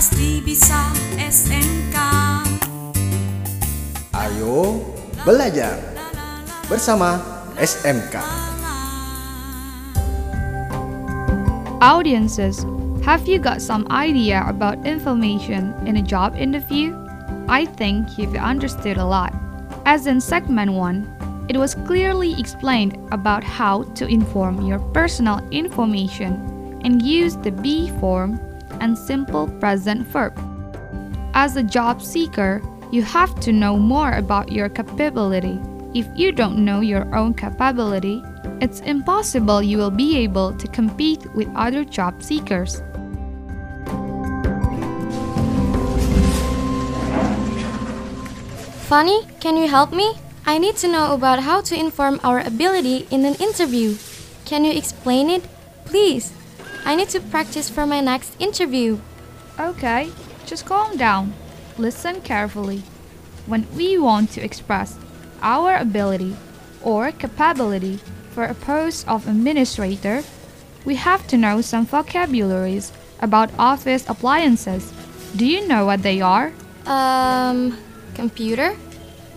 pasti bisa SMK. Ayo belajar bersama SMK. Audiences, have you got some idea about information in a job interview? I think you've understood a lot. As in segment 1, it was clearly explained about how to inform your personal information and use the B form and simple present verb. As a job seeker, you have to know more about your capability. If you don't know your own capability, it's impossible you will be able to compete with other job seekers. Funny, can you help me? I need to know about how to inform our ability in an interview. Can you explain it? Please. I need to practice for my next interview. Okay, just calm down. Listen carefully. When we want to express our ability or capability for a post of administrator, we have to know some vocabularies about office appliances. Do you know what they are? Um, computer?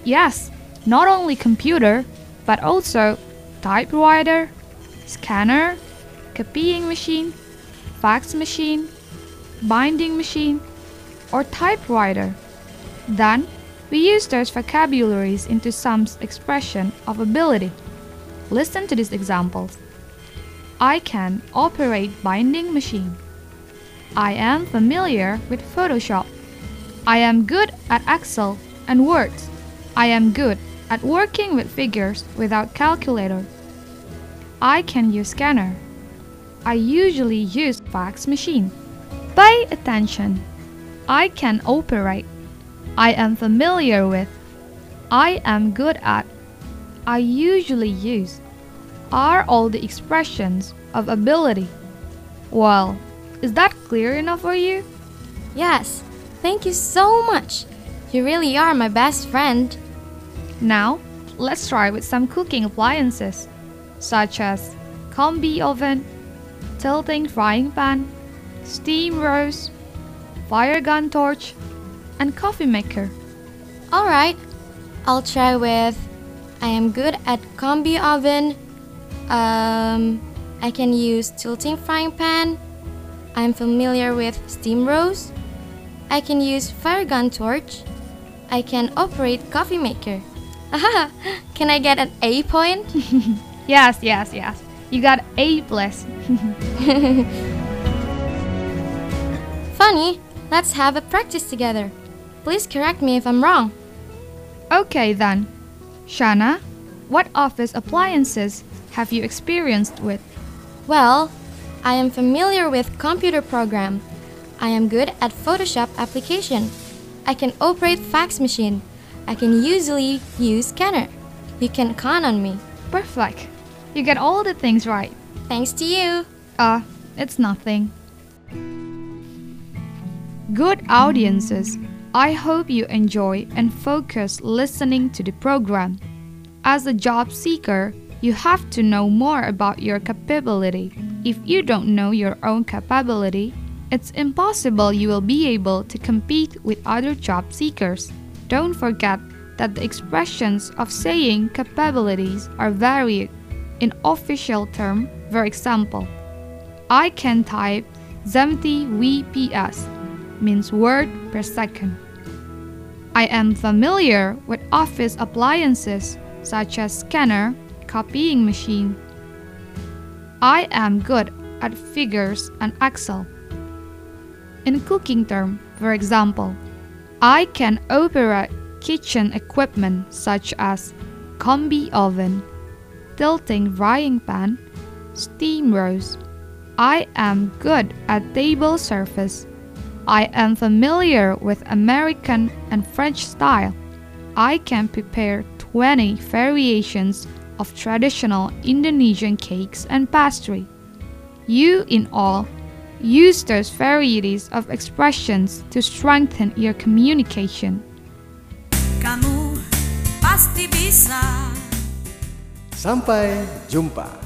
Yes, not only computer, but also typewriter, scanner, copying machine, fax machine, binding machine, or typewriter. Then, we use those vocabularies into some expression of ability. Listen to these examples. I can operate binding machine. I am familiar with Photoshop. I am good at Excel and Word. I am good at working with figures without calculator. I can use scanner. I usually use fax machine. Pay attention. I can operate. I am familiar with. I am good at. I usually use. Are all the expressions of ability. Well, is that clear enough for you? Yes. Thank you so much. You really are my best friend. Now, let's try with some cooking appliances, such as combi oven, tilting frying pan, steam rose, fire gun torch, and coffee maker. Alright, I'll try with I am good at combi oven. Um, I can use tilting frying pan. I'm familiar with steam rose. I can use fire gun torch. I can operate coffee maker. Aha! Can I get an A point? Yes, yes, yes. You got A plus. Funny, let's have a practice together. Please correct me if I'm wrong. okay then. Shana, what office appliances have you experienced with? Well, I am familiar with computer program. I am good at Photoshop application. I can operate fax machine. I can usually use scanner. You can count on me. Perfect. You get all the things right. Thanks to you. Uh, it's nothing. Good audiences, I hope you enjoy and focus listening to the program. As a job seeker, you have to know more about your capability. If you don't know your own capability, it's impossible you will be able to compete with other job seekers. Don't forget that the expressions of saying capabilities are varied. In official term, for example, I can type 70 VPS, means word per second. I am familiar with office appliances such as scanner, copying machine. I am good at figures and Excel. In cooking term, for example, I can operate kitchen equipment such as combi oven, tilting frying pan, steam rose. I am good at table service. I am familiar with American and French style. I can prepare 20 variations of traditional Indonesian cakes and pastry. You, in all, use those varieties of expressions to strengthen your communication. Kamu pasti bisa. Sampai jumpa.